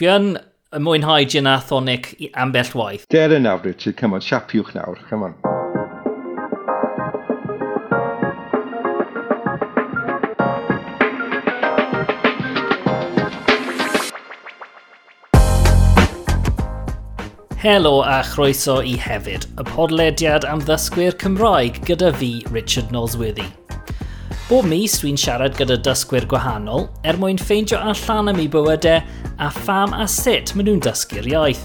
dwi yn mwynhau gin a thonic ambell waith. Der yn nawr, Richard, come on, siapiwch nawr, come on. Helo a chroeso i hefyd, y podlediad am ddysgwyr Cymraeg gyda fi, Richard Nosworthy. Bob mis dwi'n siarad gyda dysgwyr gwahanol er mwyn ffeindio allan am ei bywydau a pham a sut maen nhw'n dysgu'r iaith.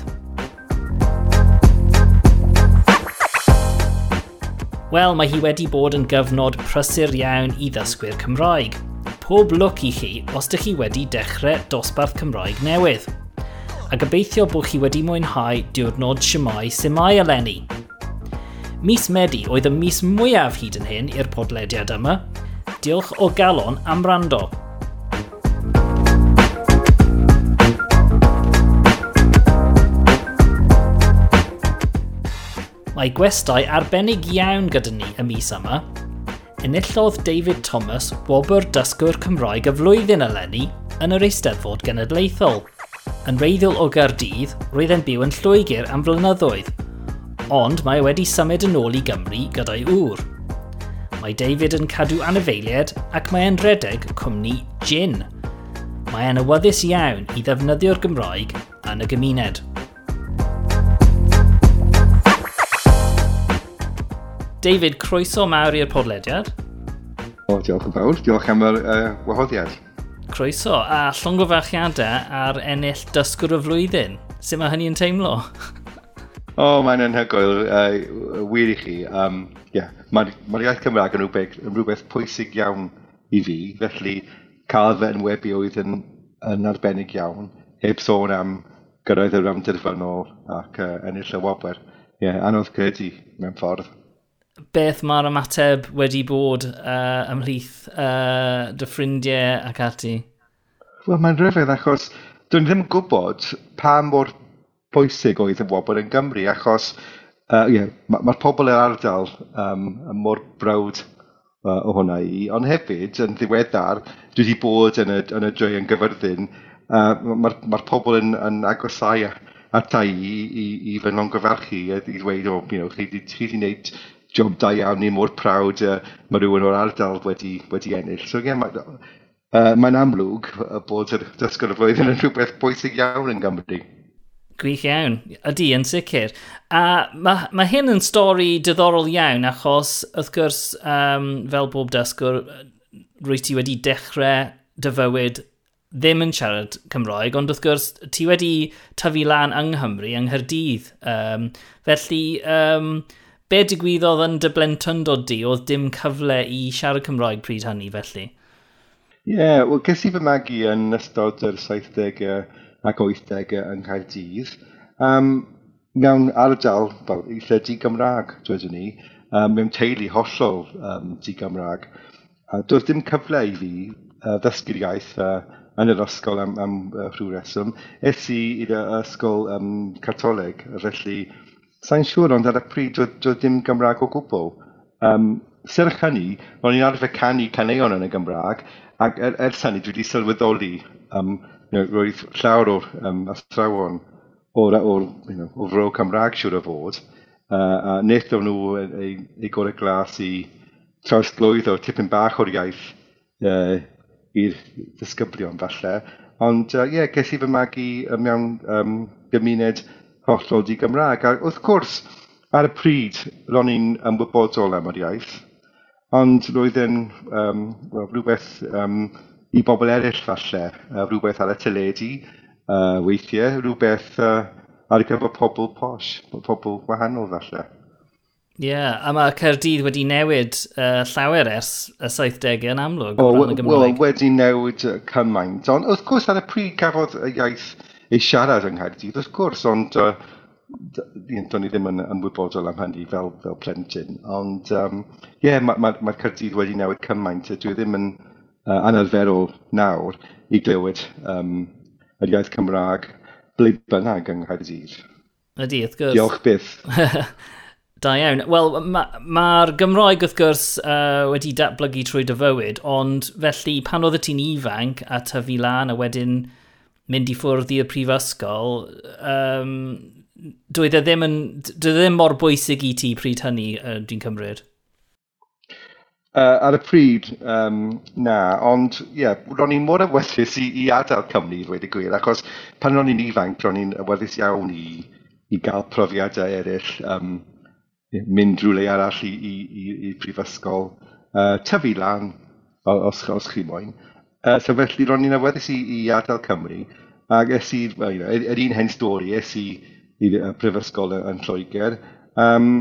Wel, mae hi wedi bod yn gyfnod prysur iawn i ddysgwyr Cymraeg. Pob lwc i chi os ydych chi wedi dechrau dosbarth Cymraeg newydd. A gobeithio bod chi wedi mwynhau diwrnod siamai semai eleni. Mis Medi oedd y mis mwyaf hyd yn hyn i'r podlediad yma, Diolch o galon am rando. Mae gwestau arbennig iawn gyda ni y mis yma. Enillodd David Thomas wobr dysgwr Cymraeg y flwyddyn eleni yn yr Eisteddfod Genedlaethol. Yn reiddiol o Gardydd, roedd e'n byw yn Lloegr am flynyddoedd, ond mae wedi symud yn ôl i Gymru gyda'i ŵr. Mae David yn cadw anifeiliaid ac mae e'n redeg cwmni gin. Mae e'n awyddus iawn i ddefnyddio'r Gymraeg yn y gymuned. David, croeso mawr i'r podlediad. O, diolch yn fawr. Diolch am yr uh, wahoddiad. Croeso, a llongofachiadau ar ennill dysgwr y flwyddyn. Sut mae hynny yn teimlo? O, oh, mae'n anhygoel, uh, wir i chi. Um, yeah. Mae'r ma iaith Cymraeg yn rhywbeth, yn rhywbeth pwysig iawn i fi, felly cael fe yn webi oedd yn, yn arbennig iawn, heb sôn am gyrraedd yr amddiffyn ac uh, ennill y wobr. Ie, yeah, anodd credu mewn ffordd. Beth mae'r ymateb wedi bod uh, ymhlith uh, dy ffrindiau ac ati? Wel, mae'n rhyfedd achos dwi'n ddim yn gwybod pa mor bwysig oedd yn wobr yn Gymru, achos uh, yeah, mae'r ma pobl yr ardal um, yn mor brawd uh, o hwnna i, ond hefyd yn ddiweddar, dwi wedi bod yn y, yn y dre yn gyfyrddin, uh, mae'r ma pobl yn, yn agosau ata i, i, i fy nongyfarchu i, i ddweud, o, oh, you know, chi wedi gwneud job da iawn ni mor prawd uh, mae rhywun o'r ardal wedi, wedi ennill. So, yeah, mae'n uh, mae amlwg bod yr dysgol y flwyddyn yn rhywbeth bwysig iawn yn Gymru. Gwych iawn. Ydy, yn sicr. A mae, mae hyn yn stori diddorol iawn achos, wrth gwrs, um, fel bob dysgwr, rwy ti wedi dechrau dy fywyd ddim yn siarad Cymroeg, ond wrth gwrs, ti wedi tyfu lan yng Nghymru, yng Nghyrdydd. Um, felly, um, be digwyddodd yn dy blentyndod di oedd dim cyfle i siarad Cymroeg pryd hynny felly? Ie, yeah, wel, ges i fy magu yn ystod yr 70au ac 80au yn Caerdydd. Um, mewn ardal fel i lle di-Gymraeg, dwedwn ni, um, mewn teulu hollol um, di-Gymraeg. A doedd dim cyfle i fi uh, ddysgu'r iaith uh, yn yr ysgol am, am uh, rhyw reswm. Es i i'r ysgol um, catoleg, felly sa'n siŵr ond ar y pryd doedd, doedd dim Gymraeg o gwbl. Um, serch hynny, ro'n i'n arfer canu caneuon yn y Gymraeg, ac er, ers hynny dwi wedi sylweddoli um, you know, roedd llawer o'r um, athrawon o'r, or, you know, o fro Cymraeg siwr o fod, uh, a wnaethon nhw e, ei, ei gorau glas i trawsglwyddo tipyn bach o'r iaith uh, i'r ddisgyblion falle. Ond e, ie, uh, yeah, ges i fy magu mewn um, gymuned hollol di Gymraeg. A wrth gwrs, ar y pryd, ro'n i'n ymwybodol am yr iaith, ond roedd yn um, well, rhywbeth um, i bobl eraill falle, uh, rhywbeth ar y teledu, uh, weithiau, rhywbeth uh, ar gyfer pobl posh, pobl wahanol falle. Ie, yeah, a mae Caerdydd wedi newid uh, llawer ers y 70au yn amlwg o, ran y Gymraeg. Wel, wedi newid uh, cymaint. Ond wrth gwrs ar y pryd gafodd y iaith ei siarad yng Nghaerdydd, wrth gwrs, ond uh, do'n i ddim yn ymwybodol am hynny fel, fel plentyn. Ond ie, um, yeah, mae'r ma, ma, ma Caerdydd wedi newid cymaint. Dwi ddim yn uh, anarferol nawr i glywed um, yr iaith Cymraeg ble bynnag yng Nghaerdydd. Ydy, wrth gwrs. Diolch byth. Da iawn. Wel, mae'r ma Gymraeg wrth gwrs uh, wedi datblygu trwy dy fywyd, ond felly pan oedd y ti'n ifanc a tyfu lan a wedyn mynd i ffwrdd i'r prifysgol, um, dwi e ddim, yn, dwi e ddim mor bwysig i ti pryd hynny, uh, dwi'n cymryd? Uh, ar y pryd, um, na, ond ie, yeah, ro'n i'n mor awyddus i, i adael Cymru, dweud y gwir, achos pan ro'n i'n ifanc, ro'n i'n awyddus iawn i, i gael profiadau eraill, um, mynd rhywle arall i, i, i, i prifysgol, uh, tyfu lan, os, os chi moyn. Uh, so felly ro'n i'n awyddus i, i adael Cymru, ac es i, well, you know, yr un hen stori, es i, i, i prifysgol yn Lloegr, um,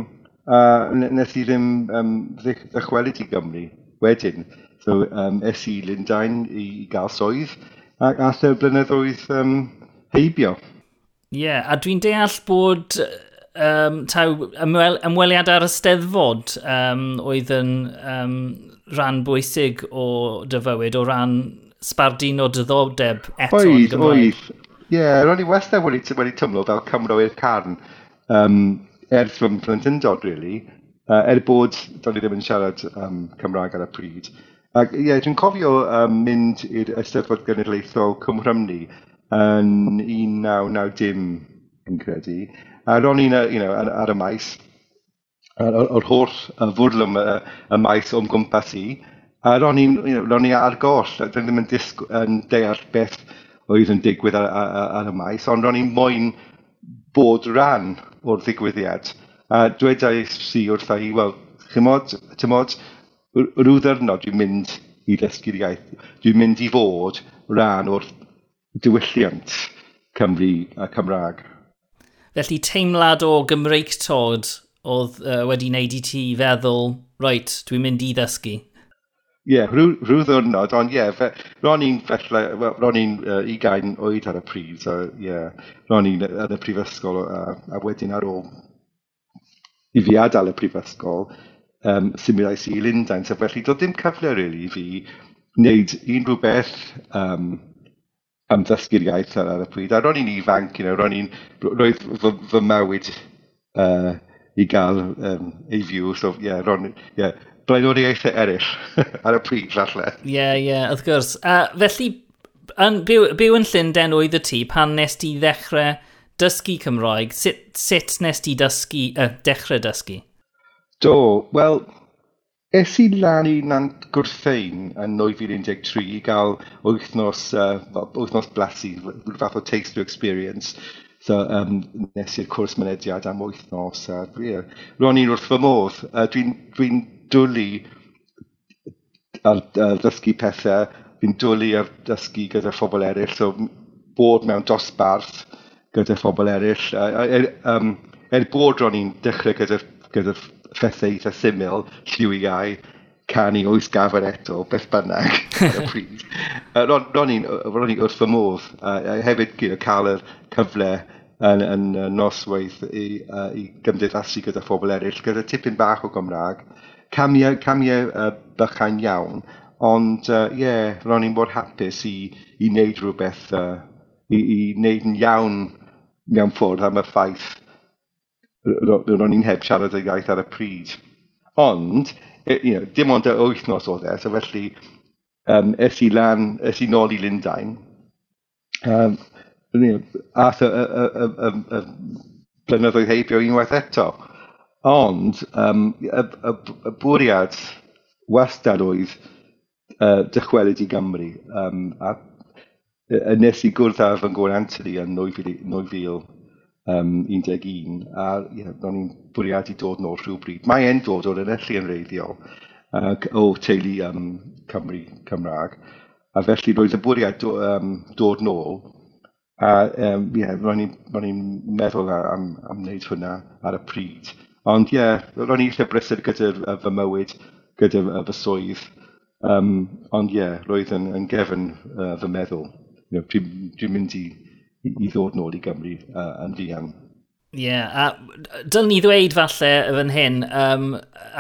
a uh, nes i ddim um, ddychwelyd i Gymru wedyn. So um, es i Lundain i gael swydd ac all y blynyddoedd um, heibio. Ie, yeah, a dwi'n deall bod um, taw, ymwel, ymweliad ar y steddfod um, oedd yn um, rhan bwysig o dy fywyd, o ran sbardun o dyddodeb eto. Oedd, oedd. Ie, yeah, ro'n i wastad wedi, wedi tymlo fel Cymro i'r carn. Um, ers fy plentyndod, really, uh, er bod do'n i ddim yn siarad um, Cymraeg ar y pryd. Ac ie, yeah, dwi'n cofio um, mynd i'r Eisteddfod Genedlaethol Cymrymni yn 1990 yn credu. A ro'n i'n you know, ar, ar y maes, o'r holl uh, fwrl y, y maes o'n gwmpas i. A ro'n i'n you know, ar goll, dwi ddim yn, disg, yn deall beth oedd yn digwydd ar, ar, ar y maes, ond ro'n i'n moyn bod rhan o'r ddigwyddiad. A dwedais si wrtha i, wel, chymod, tymod, rhyw ddyrnod dwi'n mynd i ddysgu'r iaith. Dwi'n mynd i fod rhan o'r diwylliant Cymru a Cymraeg. Felly teimlad o Gymreig tod oedd uh, wedi wneud i ti feddwl, reit, dwi'n mynd i ddysgu? Ie, yeah, rhyw, rhyw ddiwrnod, ond ie, yeah, ro'n i'n felly, ro'n i'n uh, ugain oed ar y pryd, so ie, yeah, ro'n i'n yn y prifysgol, uh, a wedyn ar ôl i fi adael y prifysgol, um, symudais i Lundain, so felly doedd dim cyfle really i fi wneud unrhyw beth um, am ddysgu'r iaith ar, ar y pryd, a ro'n i'n ifanc, you know, ro'n i'n, roedd fy, fy mywyd uh, i gael um, ei fyw, so ie, yeah, ro'n, yeah, blaenoriaethau eraill ar y pryd, falle. Ie, yeah, ie, yeah, wrth gwrs. Uh, felly, yn, byw, byw yn Llundain oedd y ti pan nes ti ddechrau dysgu Cymraeg. Sut, sut nes ti dysgu, uh, dechrau dysgu? Do, wel, es i lan i Nant Gwrthein yn 2013 i gael wythnos, uh, wythnos blasu, fath o taste experience. So, um, nes i'r cwrs mynediad am wythnos. A, yeah. Ro'n i'n wrth fy modd. Uh, Dwi'n dwi, n, dwi n dwlu ar, ar ddysgu pethau, fi'n dwlu ar ddysgu gyda phobl eraill, so bod mewn dosbarth gyda phobl eraill. Er, um, er bod ro'n i'n dechrau gyda, gyda phethau eitha syml, lliw i iau, canu oes gafon eto, beth bynnag, ar y pryd. ro'n i'n wrth fy modd, uh, hefyd gyda cael y cyfle yn, yn, yn noswaith i, uh, i gymdeithasu gyda phobl eraill, gyda tipyn bach o Gymraeg, camiau, camiau uh, bychain iawn, ond ie, uh, yeah, ro'n i'n bod hapus i, i wneud rhywbeth, uh, i, i wneud yn iawn mewn ffwrdd am y ffaith ro'n i'n heb siarad y iaith ar y pryd. Ond, you know, dim ond y wythnos oedd e, so felly um, es i lan, es i nôl i Lundain, um, at y, y, y, y, y blynyddoedd heibio unwaith eto. Ond um, y, y, y bwriad wastad oedd uh, dychwelyd i Gymru. Um, a, a nes i gwrdd â fy ngwr Anthony yn 2011, um, a yeah, ro'n i'n bwriad i dod nôl rhywbryd. Mae e'n dod o'r enellu yn reiddiol uh, o teulu um, Cymru Cymraeg. A felly roedd y bwriad do, um, dod nôl A um, yeah, ro'n i'n meddwl am, am wneud hwnna ar y pryd. Ond ie, yeah, ro'n i'n lle brysur gyda fy mywyd, gyda fy swydd. Um, ond ie, yeah, roedd yn, yn gefn uh, fy meddwl. You know, Dwi'n dwi mynd i, i ddod nôl i Gymru uh, yn fuan. Ie, yeah, a dyl ni ddweud falle fan hyn, um,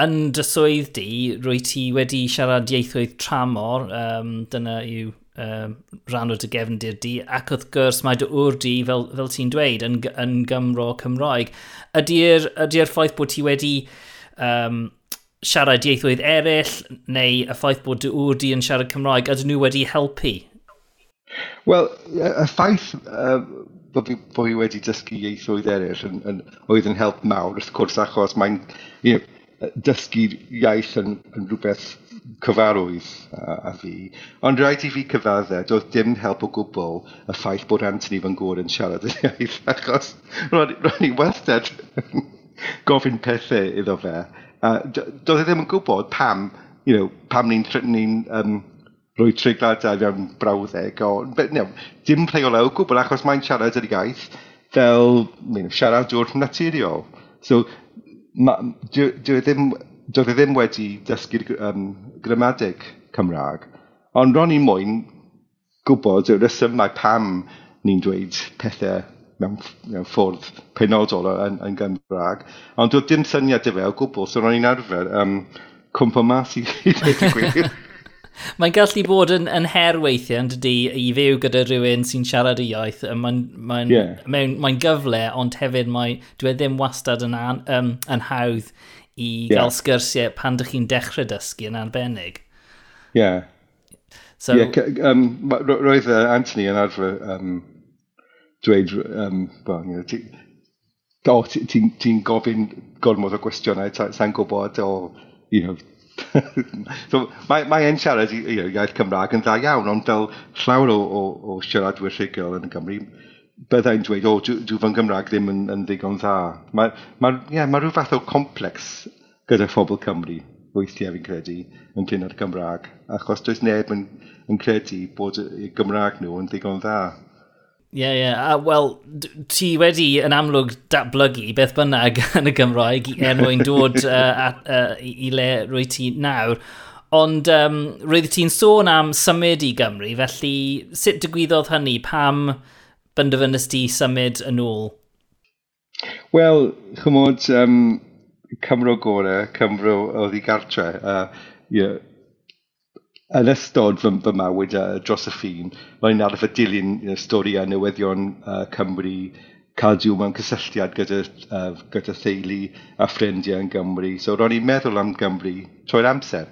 yn dy swydd di, rwy ti wedi siarad ieithoedd tramor, um, dyna yw um, rhan o o'r gefndir di, ac wrth gwrs mae dy wr di, fel, fel ti'n dweud, yn, yn Gymro Cymroeg. Ydy'r ydy, ffaith bod ti wedi um, siarad ieithoedd eraill, neu y ffaith bod dy wr di yn siarad Cymraeg, ydyn nhw wedi helpu? Wel, y ffaith uh, bod fi, bo fi wedi dysgu ieithoedd eraill yn, yn, oedd yn help mawr, wrth gwrs, achos mae'n you know, dysgu iaith yn, yn rhywbeth cyfarwydd a, a fi. Ond rhaid i fi cyfadde, doedd dim help o gwbl y ffaith bod Anthony fan gwrdd yn siarad yn iaith, achos ro'n i wastad gofyn pethau iddo fe. Uh, doedd e ddim yn gwybod pam, you know, pam ni'n ni um, rhoi trigladau fewn brawddeg, o, but, no, dim pleol o gwbl achos mae'n siarad yr iaith fel you know, siaradwr naturiol. So, dwi e ddim doedd e ddim wedi dysgu'r um, gramadeg Cymraeg. Ond ro'n i moyn gwybod y resymau pam ni'n dweud pethau mewn, mewn ffordd penodol yn, yn Gymraeg. Ond doedd dim syniad i fe o gwbl, so ro'n i'n arfer um, cwmpa mas i ddweud y gwir. Mae'n gallu bod yn, yn her weithiau, yn dydy, i fyw gyda rhywun sy'n siarad y iaith. Mae'n mae yeah. mae, mae gyfle, ond hefyd mae, dwi e ddim wastad yn, an, um, yn hawdd i yeah. gael sgyrsiau pan dych chi'n dechrau dysgu yn arbennig. Ie. Yeah. So, yeah, um, roedd uh, Anthony yn arfer um, dweud, um, well, you know, ti'n ti, ti gofyn gormod o gwestiynau, sa'n gwybod o, you know, so, mae, mae en siarad i, you know, iaith Cymraeg yn dda iawn, ond fel llawer o, o, o siaradwyr rhugl yn y Gymru, byddai'n dweud, o, oh, dw, dw Gymraeg ddim yn, yn ddigon dda. Mae, mae, yeah, mae rhyw fath o complex gyda phobl Cymru weithiau fi'n credu yn cyn ar Gymraeg, achos does neb yn, yn credu bod y Gymraeg nhw yn ddigon dda. Ie, yeah, ie. Yeah. Wel, ti wedi yn amlwg datblygu beth bynnag yn y Gymraeg er mwyn dod uh, at, uh, i le rwy ti nawr. Ond um, roedd ti'n sôn am symud i Gymru, felly sut digwyddodd hynny? Pam benderfynus ti symud yn ôl? Wel, chymod, um, Cymro gore, Cymro oedd i gartre. Uh, yeah. Yn ystod fy, fy mywyd uh, dros y ffin, mae'n arfer dilyn uh, stori a newyddion uh, Cymru cael diw mewn cysylltiad gyda, uh, gyda theulu a ffrindiau yn Gymru. So ro'n i'n meddwl am Gymru trwy'r amser.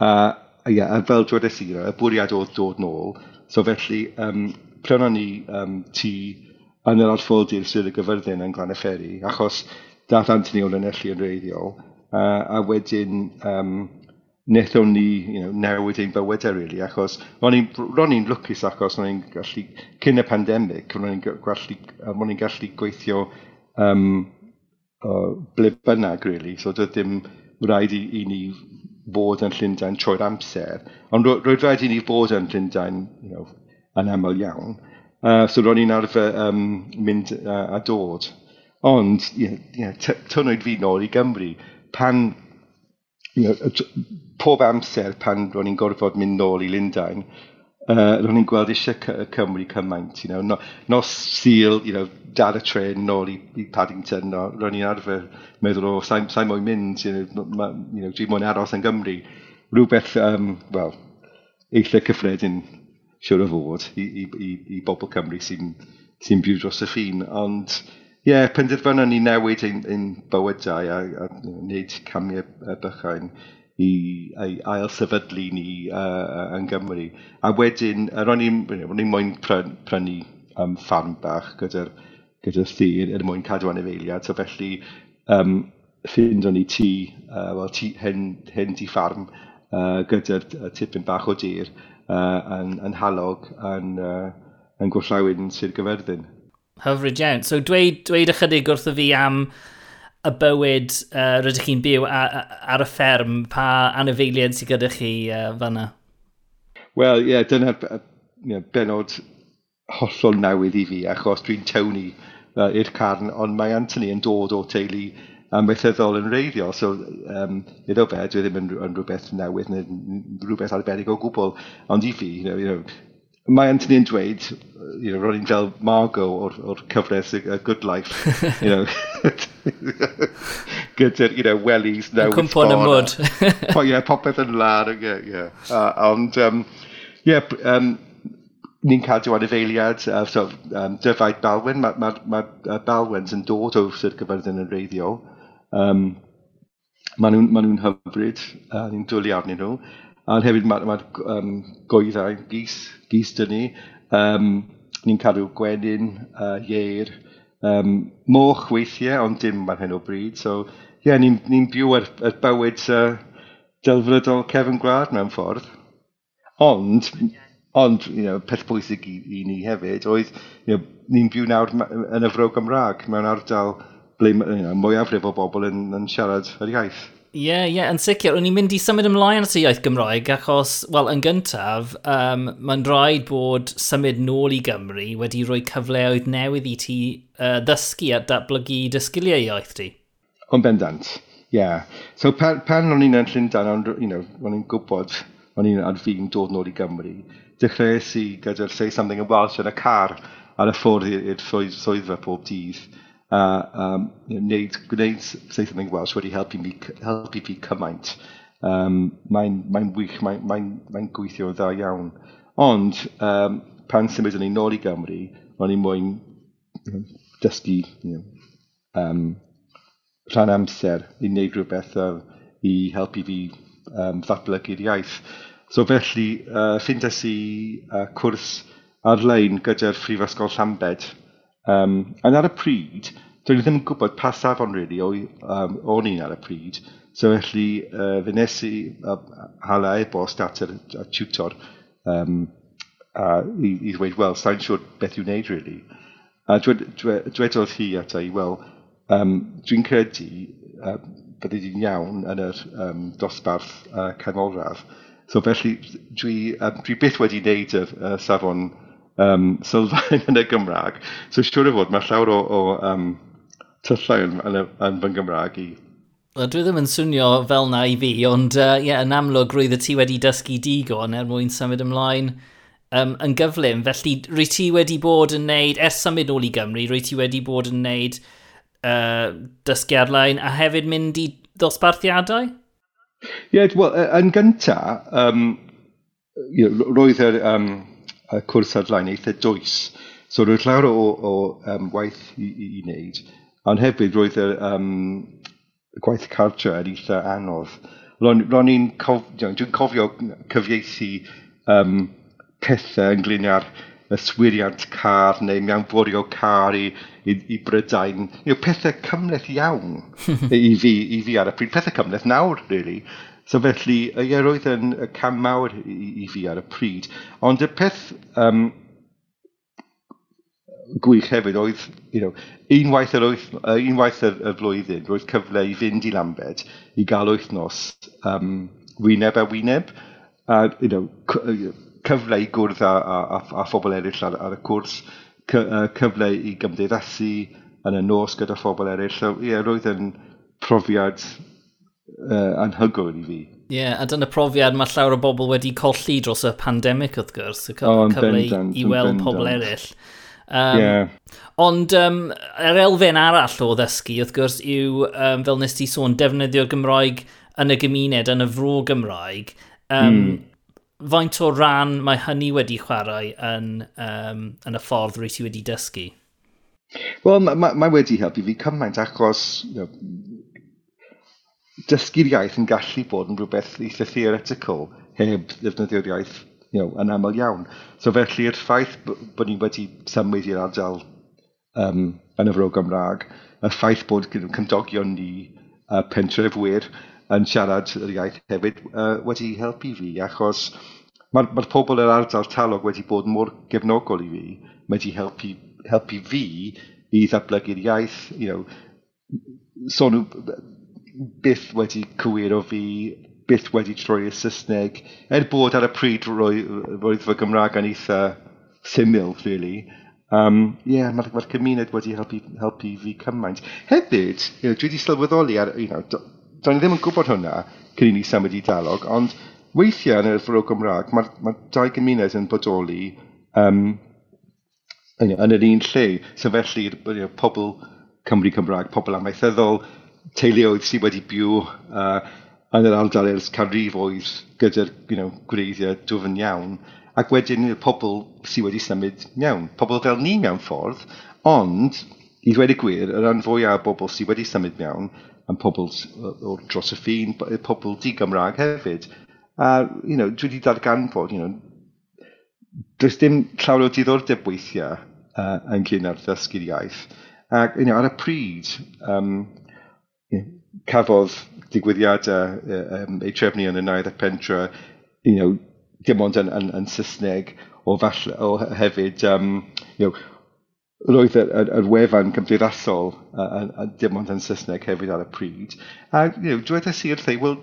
Uh, yeah, a fel dweud y y bwriad oedd dod nôl. So felly, um, prynon ni um, tŷ yn yr arfoldi'r sydd y gyfyrddin yn Glanefferi, achos dath Anthony o'n enellu yn reiddiol, uh, a wedyn um, wnaethon ni you know, newid ein bywydau, really, achos ro'n i'n lwcus achos ro'n i'n gallu, cyn y pandemig, ro'n i'n gallu, ro'n i'n gallu gweithio um, uh, ble bynnag, really, so doedd dim rhaid i, i ni bod yn Llundain trwy'r amser, ond roedd rhaid i ni fod yn Llundain you know, yn aml iawn. Uh, so ro'n i'n arfer um, mynd uh, a dod. Ond, yeah, yeah, you tynwyd fi nôl i Gymru, pan, you know, pob amser pan ro'n i'n gorfod mynd nôl i Lundain, uh, ro'n i'n gweld eisiau Cymru cymaint, you know, no, nos Sil, you know, dal y tren nôl i, i Paddington, no, ro'n i'n arfer meddwl, o, sa'n sa moyn mynd, you know, ma, you know, dwi'n moyn aros yn Gymru. Rhywbeth, um, wel, eitha cyffredin siwr o fod, i, i, i, i bobl Cymru sy'n sy byw dros y ffin. Ond ie, yeah, penderfynon ni newid ein, ein bywydau a, a wneud camiau e-, e-, bychain i, i ail sefydlu ni uh, yn Gymru. A wedyn, ro'n i'n moyn prynu um, ffarm bach gyda'r gyda thir er mwyn cadw anifeiliad. So felly, um, ffindon ni tŷ, uh, well, tŷ, hen, hen tŷ ffarm uh, gyda'r tipyn bach o dir uh, yn, yn halog yn, uh, yn gwrllawin Sir Gyferddin. Hyfryd iawn. So dweud, dweud ychydig wrtho fi am y bywyd uh, rydych chi'n byw a, a, ar y fferm, pa anifeiliaid sydd gyda chi uh, fanna? Wel, ie, yeah, dyna yeah, benod hollol newydd i fi, achos dwi'n tewni uh, i'r carn, ond mae Anthony yn dod o teulu amaethyddol yn reiddiol. So, um, nid o bed, dwi ddim yn, yn rhywbeth newydd neu rhywbeth arbennig o gwbl. Ond i fi, you know, you know, mae Anthony yn dweud, you know, ro'n i'n fel Margo o'r, or cyfres y Good Life, you know, gyda'r, you know, wellies newydd. Yn cwmpo y mwd. po, ie, yeah, popeth yn lar. yeah. Yeah. Uh, ond, um, yeah, um, ni'n cadw anifeiliad, uh, so, um, dyfaid balwen, mae ma, ma, ma balwens yn dod o Sir Cyfyrddin yn reiddiol, Um, maen nhw'n ma nhw hyfryd, a ni'n dwlu arnyn nhw. A hefyd mae ma, um, goeddau, gys, gys dyn ni. Um, ni'n cadw gwenyn, uh, ieir, um, moch weithiau, ond dim ar hyn o bryd. So, ie, yeah, ni'n ni byw ar, ar bywyd uh, delfrydol cefn gwlad mewn ffordd. Ond, ond you know, peth pwysig i, i ni hefyd oedd, you know, ni'n byw nawr yn y fro Gymraeg mewn ardal ble you know, mwyafrif o bobl yn, yn siarad yr iaith. Ie, yeah, ie, yeah, yn sicr. O'n i'n mynd i symud ymlaen at y iaith Gymraeg achos, wel, yn gyntaf, um, mae'n rhaid bod symud nôl i Gymru wedi rhoi cyfleoedd newydd i ti uh, ddysgu a datblygu dysgiliau iaith ti. Ond bendant, ie. Yeah. So pan, pan o'n i'n yn Llundain, o'n you know, o'n i'n gwybod o'n i'n ar fi'n dod nôl i Gymru, dechreuais i gyda'r Say Something in Welsh yn y car ar y ffordd i'r swyddfa pob dydd a, um, a wneud, gwneud saethyn yn Welsh wedi helpu, mi, helpu fi cymaint. Um, mae'n mae wych, mae'n mae, mae gweithio dda iawn. Ond um, pan symud yn ei nôl i Gymru, o'n i'n mwyn you know, dysgu you know, um, rhan amser i wneud rhywbeth uh, i helpu fi um, ddatblygu'r iaith. So felly, uh, ffindes i uh, cwrs ar-lein gyda'r Phrifysgol Llambed, Um, yn ar y pryd, doedd ddim yn gwybod pa safon really o, um, o'n i'n ar y pryd. So felly, uh, fe nes i uh, hala e-bost at y, y tutor um, a, i, i ddweud, wel, sa'n siŵr beth i'w wneud, really. A dwedodd hi ata i, wel, um, dwi'n credu uh, bydde di'n iawn yn yr um, dosbarth uh, canolradd. So felly, dwi, um, dwi byth wedi wneud y, y safon um, sylfaen yn y Gymraeg. So siwr o fod, mae llawer o, o um, tyllau yn, yn, yn fy Nghymraeg i. Wel, Dwi ddim yn swnio fel na i fi, ond uh, yeah, yn amlwg roedd y ti wedi dysgu digon er mwyn symud ymlaen um, yn gyflym. Felly, rwy ti wedi bod yn neud, ers symud ôl i Gymru, rwy ti wedi bod yn neud uh, dysgu ar-lein a hefyd mynd i ddosbarthiadau? Ie, yeah, wel, yn gyntaf, um, you know, roedd yr um, y cwrs ar-lein eitha dwys. So roedd llawer o, o um, waith i, i, i wneud, ond hefyd roedd y um, gwaith cartra yn eitha anodd. Ro'n, i'n cof, dwi'n cofio cyfieithu um, pethau ynglyn â'r yswiriant car neu mewn mewnforio car i, i, i Brydain. You know, pethau cymleth iawn i fi, i fi ar y pryd. Pethau cymleth nawr, really. So felly, ie, roedd yn cam mawr i, i fi ar y pryd. Ond y peth um, gwych hefyd oedd, you know, unwaith yr, wyth, uh, unwaith yr, y flwyddyn, roedd cyfle i fynd i Lambed i gael wythnos um, wyneb a wyneb. A, you know, cyfle i gwrdd a, a, a phobl eraill ar, ar y cwrs, cyfle i gymdeithasu yn y nos gyda phobl eraill. So, ie, yeah, roedd yn profiad uh, anhygoel i fi. Ie, yeah, a dyna profiad mae llawer o bobl wedi colli dros y pandemig wrth gwrs, y cyf oh, cyfle bendant, i weld pobl eraill. Um, yeah. Ond um, yr elfen arall o ddysgu, wrth gwrs, yw, um, fel nes ti sôn, defnyddio'r Gymraeg yn y gymuned, yn y fro Gymraeg. Um, mm. Faint o ran mae hynny wedi chwarae yn, um, yn y ffordd rwy ti wedi dysgu? Wel, mae ma, ma wedi helpu fi cymaint achos you know, dysgu'r iaith yn gallu bod yn rhywbeth eitha theoretical heb ddefnyddio'r iaith you know, yn aml iawn. So felly'r ffaith bod ni wedi symud i'r ardal um, yn y fro Gymraeg, y ffaith bod cymdogion ni uh, pentrefwyr yn siarad yr iaith hefyd uh, wedi helpu fi, achos mae'r ma pobl yr ardal talog wedi bod mor gefnogol i fi, wedi helpu, helpu fi i ddatblygu'r iaith, you know, sôn so, byth wedi cywiro fi byth wedi troi y Saesneg, er bod ar y pryd roedd fy Gymraeg yn eitha syml, really. Um, yeah, mae'r ma cymuned wedi helpu, helpu fi cymaint. Hefyd, you know, dwi wedi sylweddoli ar, you know, do'n i ddim yn gwybod hwnna cyn i ni symud i dalog, ond weithiau yn yr ffrwg Gymraeg, mae'r ma dau gymuned yn bodoli um, yn, yn yr un lle. So felly, you know, pobl Cymru Cymraeg, pobl amaethyddol, teuluoedd sydd wedi byw uh, yn yr ardal ers canrif oedd gyda'r you know, gwreiddiau dwfn iawn, ac wedyn y pobl sydd wedi symud iawn. Pobl fel ni mewn ffordd, ond i ddweud y gwir, yr rhan fwyaf o bobl sydd wedi symud mewn, yn pobl o'r dros y ffin, pobl di-Gymraeg hefyd. A, you know, dwi wedi darganfod, you know, does dim llawer o diddordeb weithiau uh, yn cyn ar ddysgu'r iaith. Ac, you know, ar y pryd, um, you know, cafodd digwyddiadau um, eu trefnu yn y 90 pentra, you know, dim ond yn, yn, yn Saesneg, o, falle, o hefyd, um, you know, roedd yr, yr, yr wefan cymdeithasol uh, uh, dim ond yn Saesneg hefyd ar y pryd. A you know, dweud ys i'r thei, wel,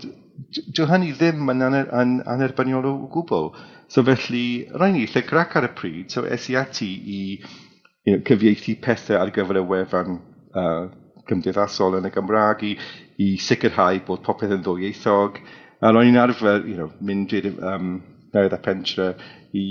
dyw hynny ddim yn aner, anerbyniol o gwbl. So felly, rhaid ni lle grac ar y pryd, so es i ati i you know, cyfieithu pethau ar gyfer y wefan uh, cymdeithasol yn y Gymraeg i, i sicrhau bod popeth yn ddwyieithog. A ro'n i'n arfer you know, mynd i'r um, newydd a pentre i,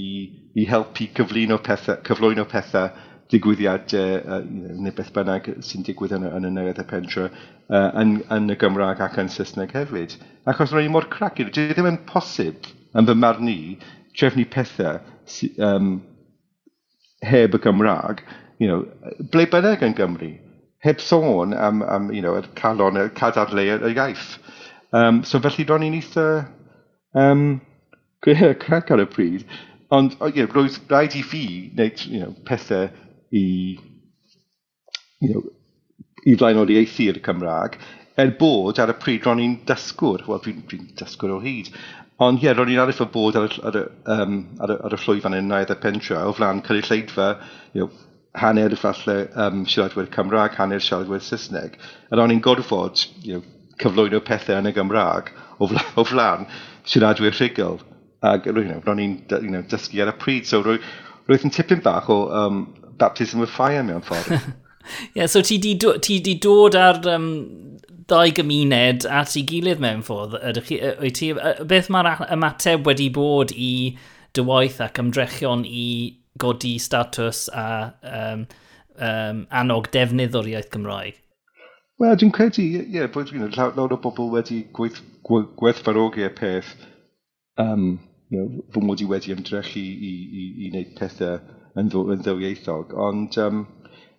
i helpu cyflwyno pethau, cyflwyno pethau digwyddiadau uh, neu beth bynnag sy'n digwydd yn, yn y newydd a pentre uh, yn, yn y Gymraeg ac yn Saesneg hefyd. Achos ro'n i mor cracu, dwi ddim yn posib yn fy marn i trefnu pethau um, heb y Gymraeg, you know, ble bynnag yn Gymru heb sôn am, am you know, y calon, y cadarnle, y, iaith. Um, so felly ro'n i'n eitha um, crac ar y pryd. Ond you know, roedd rhaid i fi wneud you know, pethau i, you know, i flaenoriaethu'r Cymraeg, er bod ar y pryd ro'n i'n dysgwr, wel dwi'n dwi, dysgwr o hyd, ond ie, yeah, ro'n i'n arif o bod ar y, ar y, um, ar y, ar y llwyfan yn 95 o flan cyrru lleidfa, you know, hanner falle um, siaradwyr Cymraeg, hanner siaradwyr Saesneg. A ro'n i'n gorfod you know, cyflwyno pethau yn y Gymraeg o, fl o flan siaradwyr rhugl. Ac you know, ro'n i'n you know, dysgu ar y pryd. So roedd yn tipyn bach o um, baptism of fire mewn ffordd. yeah, so ti di, do, ti di dod ar um, ddau gymuned at ei gilydd mewn ffordd. Ydych ti, beth mae'r ymateb wedi bod i dywaith ac ymdrechion i godi status a um, um, annog defnydd o'r iaith Gymraeg? Wel, dwi'n credu, ie, yeah, bod you know, llawer o bobl wedi gweith, gweithfarogi y peth um, you know, fy mod i wedi ymdrechu i, i, i wneud pethau yn, ddo, yn ddwyieithog, ond um,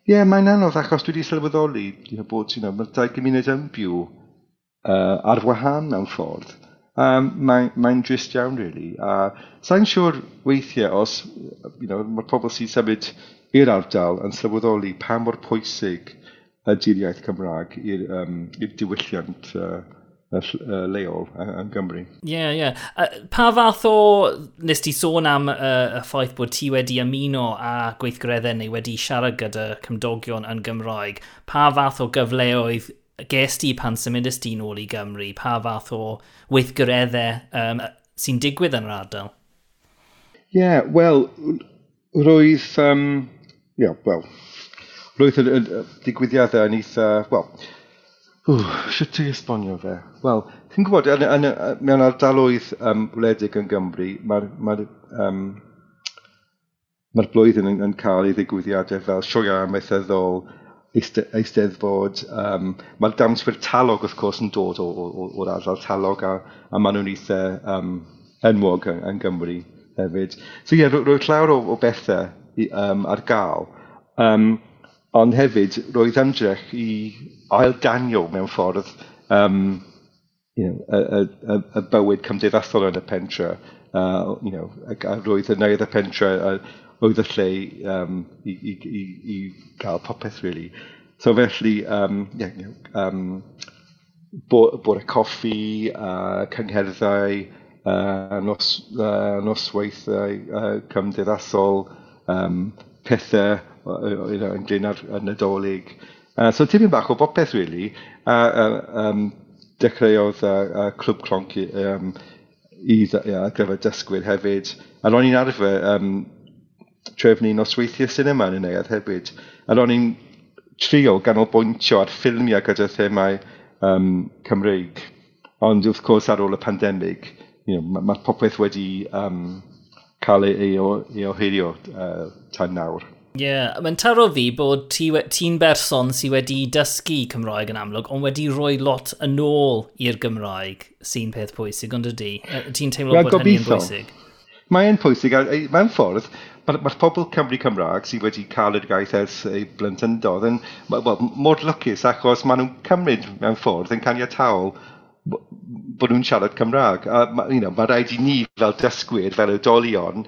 ie, yeah, mae'n anodd achos dwi wedi sylweddoli you know, bod you know, mae'r dau gymuned yn byw uh, ar wahân mewn ffordd um, mae'n mae drist iawn, really. A sa'n siŵr weithiau os you know, mae'r pobl sy'n symud i'r ardal yn sylweddoli pa mor pwysig ydy'r iaith Cymraeg i'r um, diwylliant uh, uh, leol yn Gymru. Ie, yeah, ie. Yeah. Uh, pa fath o, nes ti sôn am uh, y ffaith bod ti wedi ymuno a gweithgareddau neu wedi siarad gyda cymdogion yn Gymraeg, pa fath o gyfleoedd ges ti pan symudus di nôl i Gymru? Pa fath o weithgareddau um, sy'n digwydd yn yr ardal? Ie, yeah, wel, roedd, um, yeah, well, roedd y, y, digwyddiadau yn eitha, wel, sut ti esbonio fe? Wel, ti'n gwybod, yn, yn, yn, mewn ardaloedd um, wledig yn Gymru, mae'r ma um, ma blwyddyn yn, yn cael ei ddigwyddiadau fel sioia amaethyddol, eisteddfod. Um, Mae'r damswyr talog, wrth gwrs, yn dod o'r ardal talog, a, a maen nhw'n eitha um, enwog yn, yn Gymru hefyd. So ie, yeah, roedd llawer o, o bethau um, ar gael. Um, ond hefyd, roedd ymdrech i ail danio mewn ffordd um, you know, y, y, y, bywyd cymdeithasol yn y pentre. Uh, you know, a, roedd y neud y pentre, uh, oedd y lle um, i, i, i, i gael popeth, really. So felly, um, yeah, you know, um, bod y coffi, uh, cyngherddau, uh, nos, uh, nosweithau uh, cymdeithasol, um, pethau yn you know, ynglyn â'r nadolig. Uh, so tipyn bach o bopeth, really. A uh, um, dechreuodd uh, uh, Clwb Clonc um, i, yeah, gyfer dysgwyr hefyd. A ro'n i'n arfer um, trefnu nosweithiau cinema yn y neuad hefyd. A ro'n i'n trio ganolbwyntio ar ffilmiau gyda themau um, Cymreig. Ond wrth gwrs ar ôl y pandemig, you know, mae ma popeth wedi um, cael ei, ei ohirio uh, tan nawr. Ie, yeah, mae'n taro fi bod ti'n ti berson sydd wedi dysgu Cymraeg yn amlwg, ond wedi rhoi lot yn ôl i'r Gymraeg sy'n peth pwysig, ond ydy? Ti'n teimlo bod gobeithio. hynny'n pwysig? Mae'n pwysig, mae'n ffordd, Mae'r ma pobl Cymru Cymraeg sydd wedi cael yr gaeth ers eu blyntyndod yn well, mor lwcus achos maen nhw'n cymryd mewn ffordd yn caniataol bod nhw'n siarad Cymraeg. A ma, you know, mae rhaid i ni fel dysgwyr, fel oedolion,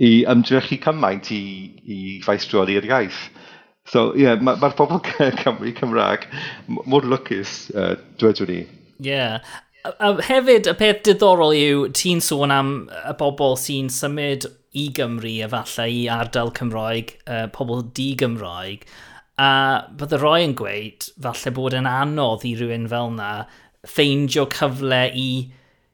i ymdrechu cymaint i, i faestroli'r iaith. So, ie, yeah, mae'r ma pobl Cymru Cymraeg mor lwcus, uh, dwedwn ni. Ie, yeah a hefyd, y peth diddorol yw, ti'n sôn am y bobl sy'n symud i Gymru, efallai i ardal Cymraeg, uh, pobl di-Gymraeg, a bydde roi yn gweud, falle bod yn anodd i rhywun fel yna, ffeindio cyfle i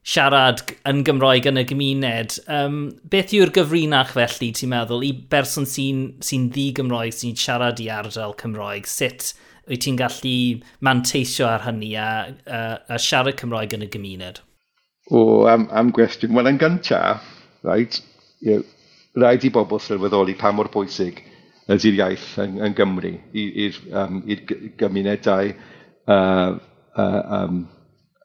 siarad yn Gymraeg yn y gymuned. Um, beth yw'r gyfrinach felly, ti'n meddwl, i berson sy'n sy, ddi-Gymraeg, sy'n siarad i ardal Cymraeg? Sut wyt ti'n gallu manteisio ar hynny a, a, a siarad Cymraeg yn y gymuned? O, am, am gwestiwn. Wel, yn gyntaf, right, you know, rhaid i bobl sylweddoli pa mor bwysig ydy'r iaith yn, yn Gymru i'r um, gymunedau uh, uh, um,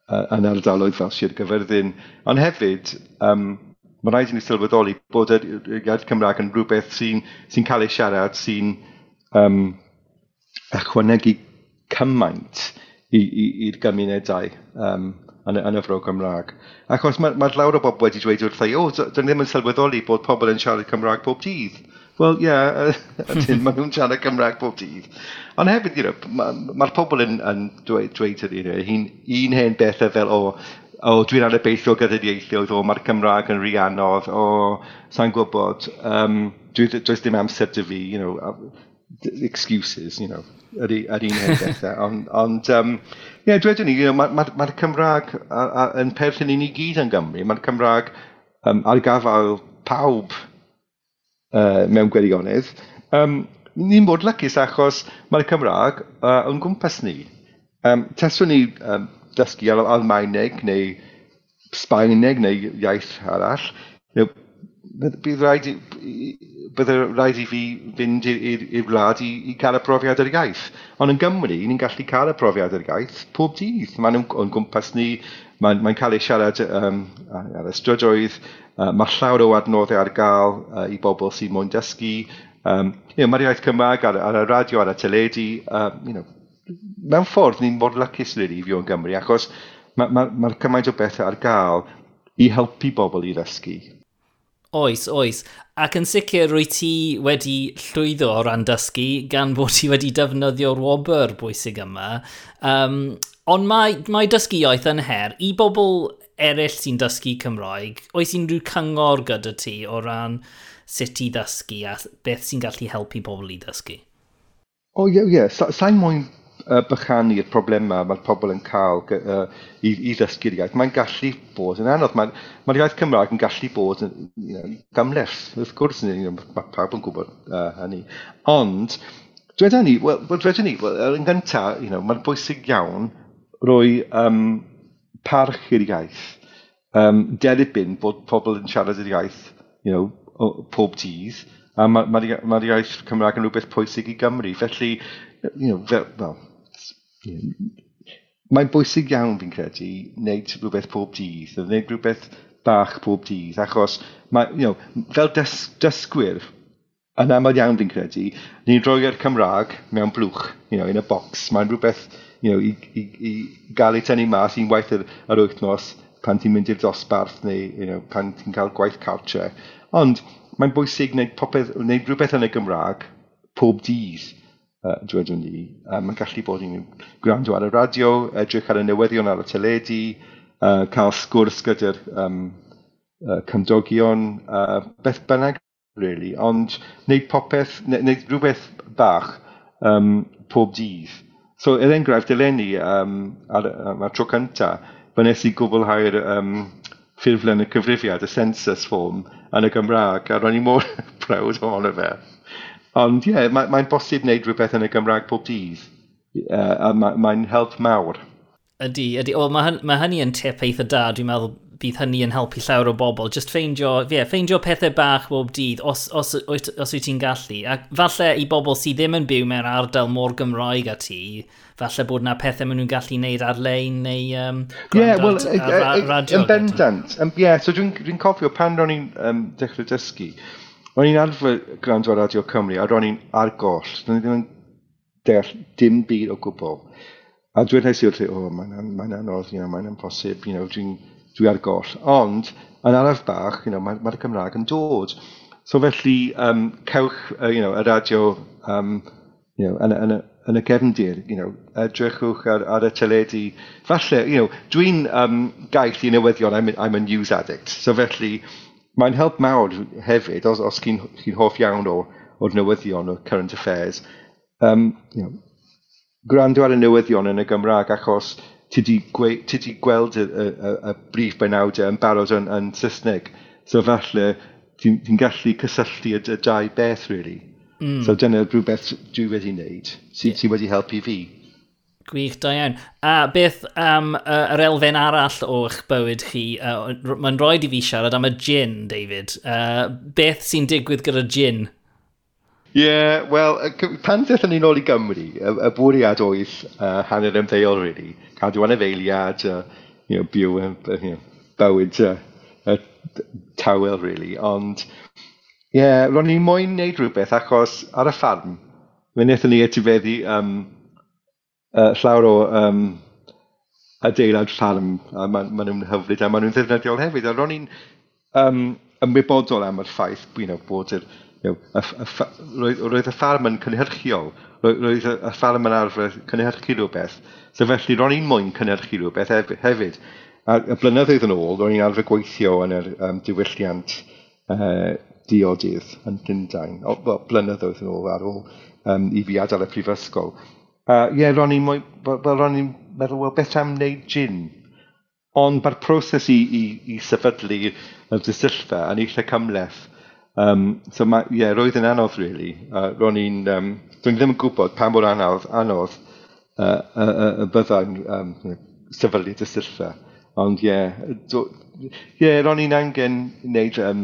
uh, yn ardaloedd fel Sir Gyfyrddin. Ond hefyd, um, mae rhaid i ni sylweddoli bod yr iaith Cymraeg yn rhywbeth sy'n sy, cael ei siarad, sy'n um, ychwanegu cymaint i'r gymunedau um, yn, yn y fro Gymraeg. Achos mae'r ma, ma llawer o bobl wedi dweud wrth ei, o, oh, dyn ddim yn sylweddoli bod pobl yn siarad Cymraeg pob dydd. Wel, ie, yeah, ydyn, maen nhw'n siarad Cymraeg pob dydd. Ond hefyd, you know, mae'r ma pobl yn, yn dweud, dweud you know, un hen bethau fel, o, o, dwi'n anobeithio gyda ieithioedd, o, mae'r Cymraeg yn rhi anodd, o, sa'n gwybod, um, dwi, does dim amser dy fi, you know, excuses, you know, yr, yr un bethau. Ond, on, um, yeah, dwedwn ni, you know, mae'r ma, ma, Cymraeg yn perthyn i ni gyd yn Gymru. Mae'r Cymraeg um, ar gafael pawb uh, mewn gwirionedd. Um, ni'n bod lycus achos mae'r Cymraeg uh, yn gwmpas ni. Um, Teswn ni um, dysgu ar Almaeneg neu Sbaeneg neu iaith arall, you know, bydd rhaid i, bydde rhaid i fi fynd i'r wlad i, i cael y profiad yr iaith. Ond yn Gymru, ni'n gallu cael y profiad yr iaith pob dydd. Mae nhw'n gwmpas ni, mae'n mae cael ei siarad um, ar y strydoedd, uh, mae llawer o adnoddau ar gael uh, i bobl sy'n mwyn dysgu. Um, you know, mae'r iaith Cymraeg ar, ar, y radio, ar y teledu. Um, you know, mewn ffordd, ni'n bod lycus rili i fyw yn Gymru, achos mae'r ma, ma, ma cymaint o bethau ar gael i helpu bobl i ddysgu. Oes, oes. Ac yn sicr, rwy ti wedi llwyddo o ran dysgu gan bod ti wedi defnyddio'r wobr bwysig yma. Um, ond mae, mae dysgu iaith yn her. I bobl eraill sy'n dysgu Cymraeg, oes unrhyw cyngor gyda ti o ran sut i ddysgu a beth sy'n gallu helpu pobl i ddysgu? O, oh, ie, yeah, ie. Yeah. Sa'n so, mwyn uh, bychanu'r problemau mae'r pobl yn cael uh, i, i ddysgu'r iaith, mae'n gallu bod yn anodd. Mae'r mae iaith Cymraeg yn gallu bod yn you know, gamleth, wrth gwrs, you know, mae pawb yn gwybod uh, hynny. Ond, dweud ni, wel, well, dweda ni, well, yn gyntaf, you know, mae'n bwysig iawn rwy um, parch i'r iaith. Um, Derbyn bod pobl yn siarad yr iaith you know, o, pob dydd, a mae'r ma, ma, ma iaith Cymraeg yn rhywbeth pwysig i Gymru. Felly, you know, fel, well, Mae'n bwysig iawn fi'n credu wneud rhywbeth pob dydd, a wneud rhywbeth bach pob dydd, achos mae, you know, fel dys, dysgwyr, yn aml iawn fi'n credu, ni'n roi'r e'r Cymraeg mewn blwch, you know, in a box. Mae'n rhywbeth you know, i, i, i gael ei tynnu mas i'n waith yr, yr wythnos pan ti'n mynd i'r dosbarth neu you know, pan ti'n cael gwaith cartre. Ond mae'n bwysig wneud, popeth, wneud rhywbeth yn y Gymraeg pob dydd uh, dywedwn ni. Uh, mae'n gallu bod ni'n gwrando ar y radio, edrych ar y newyddion ar y teledu, uh, cael sgwrs gyda'r um, uh, cymdogion, uh, beth bynnag, really. Ond wneud popeth, wneud rhywbeth bach um, pob dydd. So, er enghraifft, eleni, um, ar, um, ar tro cynta, fe nes i gwblhau'r um, ffurflen y cyfrifiad, y census form, yn y Gymraeg, a ro'n i mor prawd ohono fe. Ond ie, yeah, mae'n mae bosib wneud rhywbeth yn y Gymraeg pob dydd. Uh, a mae'n mae help mawr. Ydy, ydy. Wel, mae, mae hynny yn tip eitha da. Dwi'n meddwl bydd hynny yn helpu llawer o bobl. Just ffeindio, yeah, ffeindio pethau bach bob dydd os, os, os, os wyt ti'n gallu. A falle i bobl sydd ddim yn byw mewn ardal mor Gymraeg a ti, falle bod na pethau maen nhw'n gallu wneud ar-lein neu um, yeah, well, ar, ar, radio. Yn bendant. Um, yeah, so dwi'n dwi cofio pan ro'n i'n um, dechrau dysgu, O'n i'n arfer gwrando ar Radio Cymru, a ro'n i'n ar goll. Do'n i ddim yn deall dim byd o gwbl. A dwi'n hesi wrth i, o, oh, mae'n mae anodd, you know, mae'n amposib, you know, dwi'n dwi ar goll. Ond, yn araf bach, you know, mae'r mae Cymraeg yn dod. So felly, um, cewch, uh, you know, y radio, um, you know, yn, yn, yn y gefndir, you know, edrychwch ar, ar y teledu. Falle, you know, dwi'n um, gaeth i newyddion, I'm, I'm a news addict. So felly, Mae'n help mawr hefyd, os, os chi'n chi hoff iawn o, o'r newyddion, o current affairs, um, you know, gwrando ar y newyddion yn y Gymraeg achos ti di, gweld y, y, y, y brif benawdau yn barod yn, yn Saesneg. So falle ti'n ti gallu cysylltu y, y dau beth, really. Mm. So dyna rhywbeth dwi wedi wneud, sydd yeah. sy wedi helpu fi. Gwych, da iawn. A beth am um, uh, yr elfen arall o'ch bywyd chi? Uh, Mae'n rhoi i fi siarad am y gin, David. Uh, beth sy'n digwydd gyda gin? Ie, yeah, wel, pan ddeth ni nôl i Gymru, y, y bwriad oedd uh, hanner ymddeol, really. Cadw anafeiliad, uh, you know, byw, uh, you know, bywyd uh, uh, tawel, really. Ond, ie, yeah, ro'n ni'n moyn wneud rhywbeth achos ar y ffarm, fe wnaethon ni etifeddu um, uh, llawer o um, adeilad ffarm, a maen ma nhw'n hyfryd, a maen nhw'n ddefnyddiol hefyd. A ro'n i'n um, ymwybodol am y ffaith you know, bod yr, you know, y, y, y, roedd, roedd y ffarm yn cynhyrchiol, roedd y, y ffarm yn arfer cynhyrchu rhywbeth. So felly ro'n i'n mwyn cynhyrchu rhywbeth hefyd. A y blynyddoedd yn ôl, ro'n i'n arfer gweithio yn yr um, diwylliant uh, diodydd yn Llundain, o, well, blynyddoedd yn ôl ar ôl um, i fi adael y prifysgol ie, Uh, yeah, ro'n i'n ro'n i'n meddwl, wel, beth am wneud gin? Ond mae'r proses i, i, i sefydlu y dysyllfa yn eitha cymleth. Um, so ma, yeah, roedd yn anodd, really. Uh, ro'n i'n, um, dwi'n ddim yn gwybod pa mor anodd, anodd uh, y, y, y byddai'n um, sefydlu dysyllfa. Ond ie, yeah, yeah, ro'n i'n angen wneud um,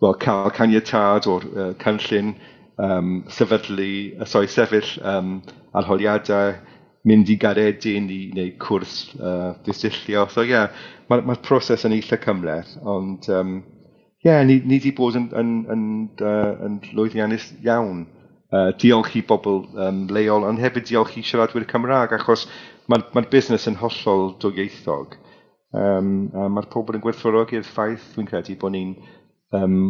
well, cael caniatad o'r uh, cynllun um, sefydlu y soi sefyll um, arholiadau, mynd i garedyn i wneud cwrs uh, disyllio. So ie, yeah, mae'r ma proses yn eitha cymleth, ond ie, um, yeah, ni, ni wedi bod yn, yn, yn, uh, yn lwyddiannus iawn. Uh, diolch i bobl um, leol, ond hefyd diolch i siaradwyr Cymraeg, achos mae'r ma busnes yn hollol dwyieithog. Um, a mae'r pobl yn gwerthfawrogi'r ffaith, dwi'n credu, bod ni'n um,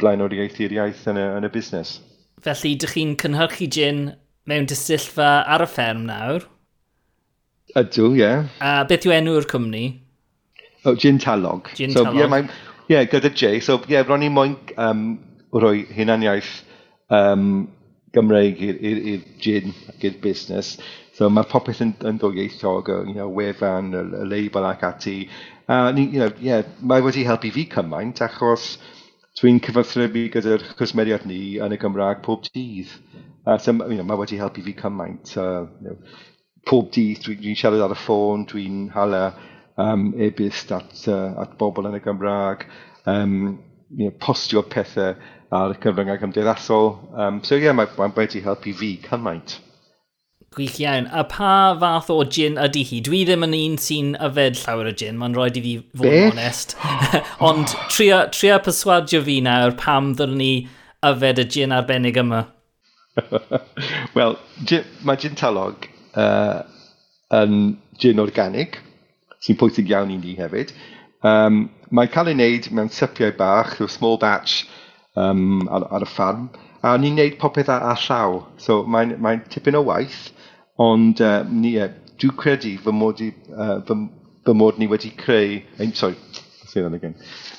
blaenoriaethu'r iaith yn y, yn y busnes. Felly, dych chi'n cynhyrchu gin mewn dysyllfa ar y fferm nawr. Ydw, ie. Yeah. A beth yw enw'r cwmni? Oh, Gin Talog. Gin so, Talog. Ie, yeah, mae, yeah, gyda J. So, ie, yeah, ro'n i'n moyn um, rhoi hunaniaeth um, Gymreig i'r gin ac i'r busnes. So mae popeth yn, yn ddwyieithog, you know, wefan, y, y label ac ati. A ni, you know, yeah, mae wedi helpu fi cymaint achos dwi'n cyfathrebu gyda'r cwsmeriad ni yn y Gymraeg pob dydd. A so, you know, mae wedi helpu fi cymaint. Uh, you know, pob dydd dwi'n dwi, siarad ar y ffôn, dwi'n hala um, e-byst at, uh, at bobl yn y Gymraeg, um, you know, postio pethau ar y cyfryngau cymdeithasol. Um, so ie, yeah, mae, mae wedi helpu fi cymaint. Gwych iawn. A pa fath o gin ydy hi? Dwi ddim yn un sy'n yfed llawer o gin, mae'n rhaid i fi fod yn onest. Ond tria, tria perswadio fi nawr pam ddyn ni yfed y gin arbennig yma. Wel, mae gin talog uh, yn gin organig, sy'n pwysig iawn i ni hefyd. Um, mae'n cael ei wneud mewn sypiau bach, so small batch um, ar, ar y ffarm, a ni'n wneud popeth ar, ar llaw. So mae'n mae tipyn o waith, ond uh, ni, uh, dwi'n credu fy mod, i, uh, fy, fy mod ni wedi creu, sorry, to say that again.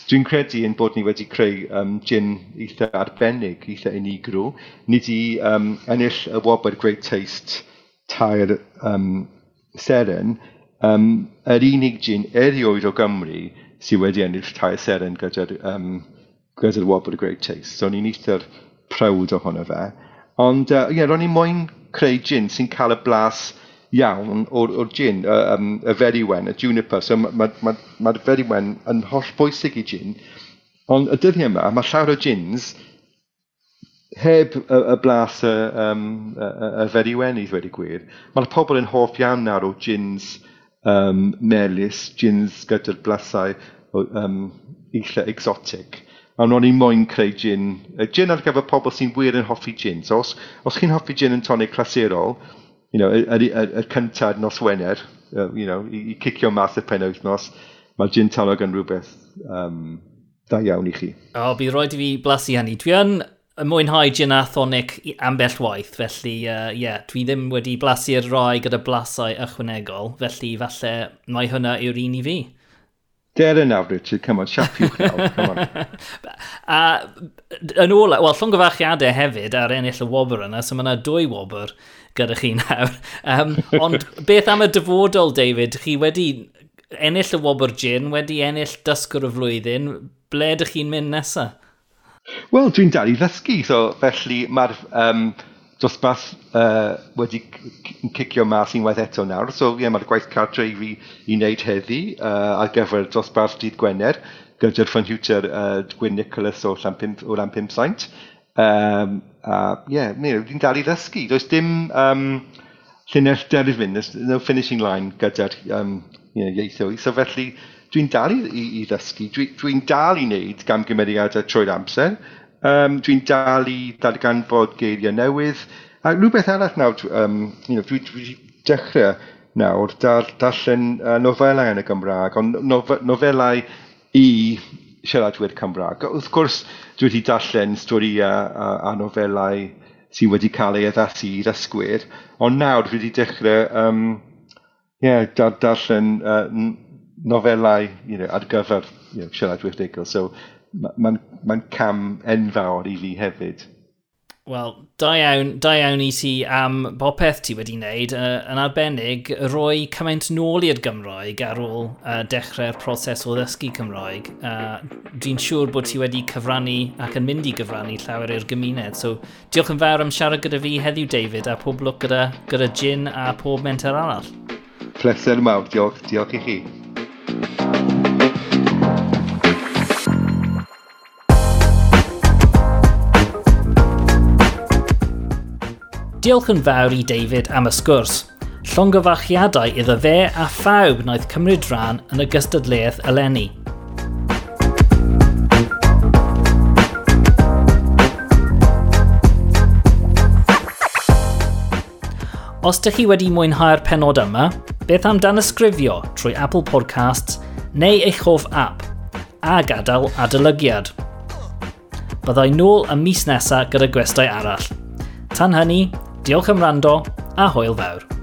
Dwi'n credu yn bod ni wedi creu um, gin eitha arbennig, eitha unigryw. Ni wedi um, ennill y wobr Great Taste tair um, seren. Um, yr unig gin erioed o Gymru sydd wedi ennill tair seren gyda'r um, gyda wobr Great Taste. So ni'n eitha'r prawd ohono fe. Ond, uh, yeah, ro'n i'n moyn creu gin sy'n cael y blas iawn o'r, or gin, y, um, y feriwen, y juniper. So mae'r ma, ma, ma, ma feriwen yn holl bwysig i gin, ond y dyddiau yma, mae llawer o gins heb y, y blas y, um, y, y feriwen i ddweud i gwir. Mae'r pobl yn hoff iawn nawr o gins um, melus, gins gyda'r blasau um, eitha exotic a ro'n i'n moyn creu gin. Gin ar gyfer pobl sy'n wir yn hoffi gin. So os, os chi'n hoffi gin yn tonic clasurol, you know, y y, y, y cyntad nos Wener, uh, you know, i, i cicio mas y pen wythnos, mae gin talog yn rhywbeth um, da iawn i chi. O, bydd roed i fi blasu hynny. Dwi yn mwynhau gin a thonic ambell waith, felly ie, uh, yeah, dwi ddim wedi blasu'r rai gyda blasau ychwanegol, felly falle mae hwnna yw'r un i fi. They're in now, Richard, come on, siap i'w nawr, come on. a yn ôl, wel, llongyfarchiadau hefyd ar ennill y wobr yna, so mae yna dwy wobr gyda chi nawr. Um, ond beth am y dyfodol, David, chi wedi ennill y wobr gin, wedi ennill dysgwr y flwyddyn, ble ydych chi'n mynd nesaf? Wel, dwi'n dal i ddysgu, so felly mae'r um, dosbarth uh, wedi cicio mas unwaith eto nawr. So ie, yeah, mae'r gwaith cartre i fi i wneud heddi uh, ar gyfer dosbarth dydd Gwener gyda'r ffynhiwter uh, Gwyn Nicholas o Lam 5, o Lam Saint. Um, a ie, yeah, dwi'n dal i ddysgu. Does dim um, llinell derfyn, there's no finishing line gyda'r um, you know, ieithoedd. So felly, dwi'n dal i, i, i ddysgu. Dwi'n dwi, dal i wneud gam gymeriadau trwy'r amser. Um, dwi'n dal i ddarganfod geiriau newydd. A rhywbeth arall nawr, um, you know, dwi'n dwi dechrau nawr dar, darllen uh, nofelau yn y Gymraeg, ond nofelau i siaradwyr Cymraeg. Wrth gwrs, dwi wedi darllen storiau a, a nofelau sydd wedi cael ei addasu i ddysgwyr, ond nawr dwi wedi dechrau um, yeah, dar, darllen uh, nofelau you know, ar gyfer you know, siaradwyr digol. So, mae'n ma cam enfawr i fi hefyd. Wel, da iawn, da iawn i ti am popeth ti wedi wneud uh, yn arbennig roi cymaint nôl i'r Gymraeg ar ôl uh, dechrau'r proses o ddysgu Cymraeg. Uh, Dwi'n siŵr bod ti wedi cyfrannu ac yn mynd i gyfrannu llawer i'r gymuned. So, diolch yn fawr am siarad gyda fi heddiw, David, a pob lwc gyda, gyda gin a pob menter arall. Pleser mawr, diolch, diolch i chi. Thank you. Diolch yn fawr i David am y sgwrs. Llongyfachiadau iddo fe a phawb wnaeth cymryd rhan yn y gystadleuaeth eleni. Os ydych chi wedi mwynhau'r penod yma, beth am dan ysgrifio trwy Apple Podcasts neu eich hoff app a gadael adolygiad. Byddai nôl y mis nesaf gyda gwestai arall. Tan hynny, Diolch am rando a hwyl fawr.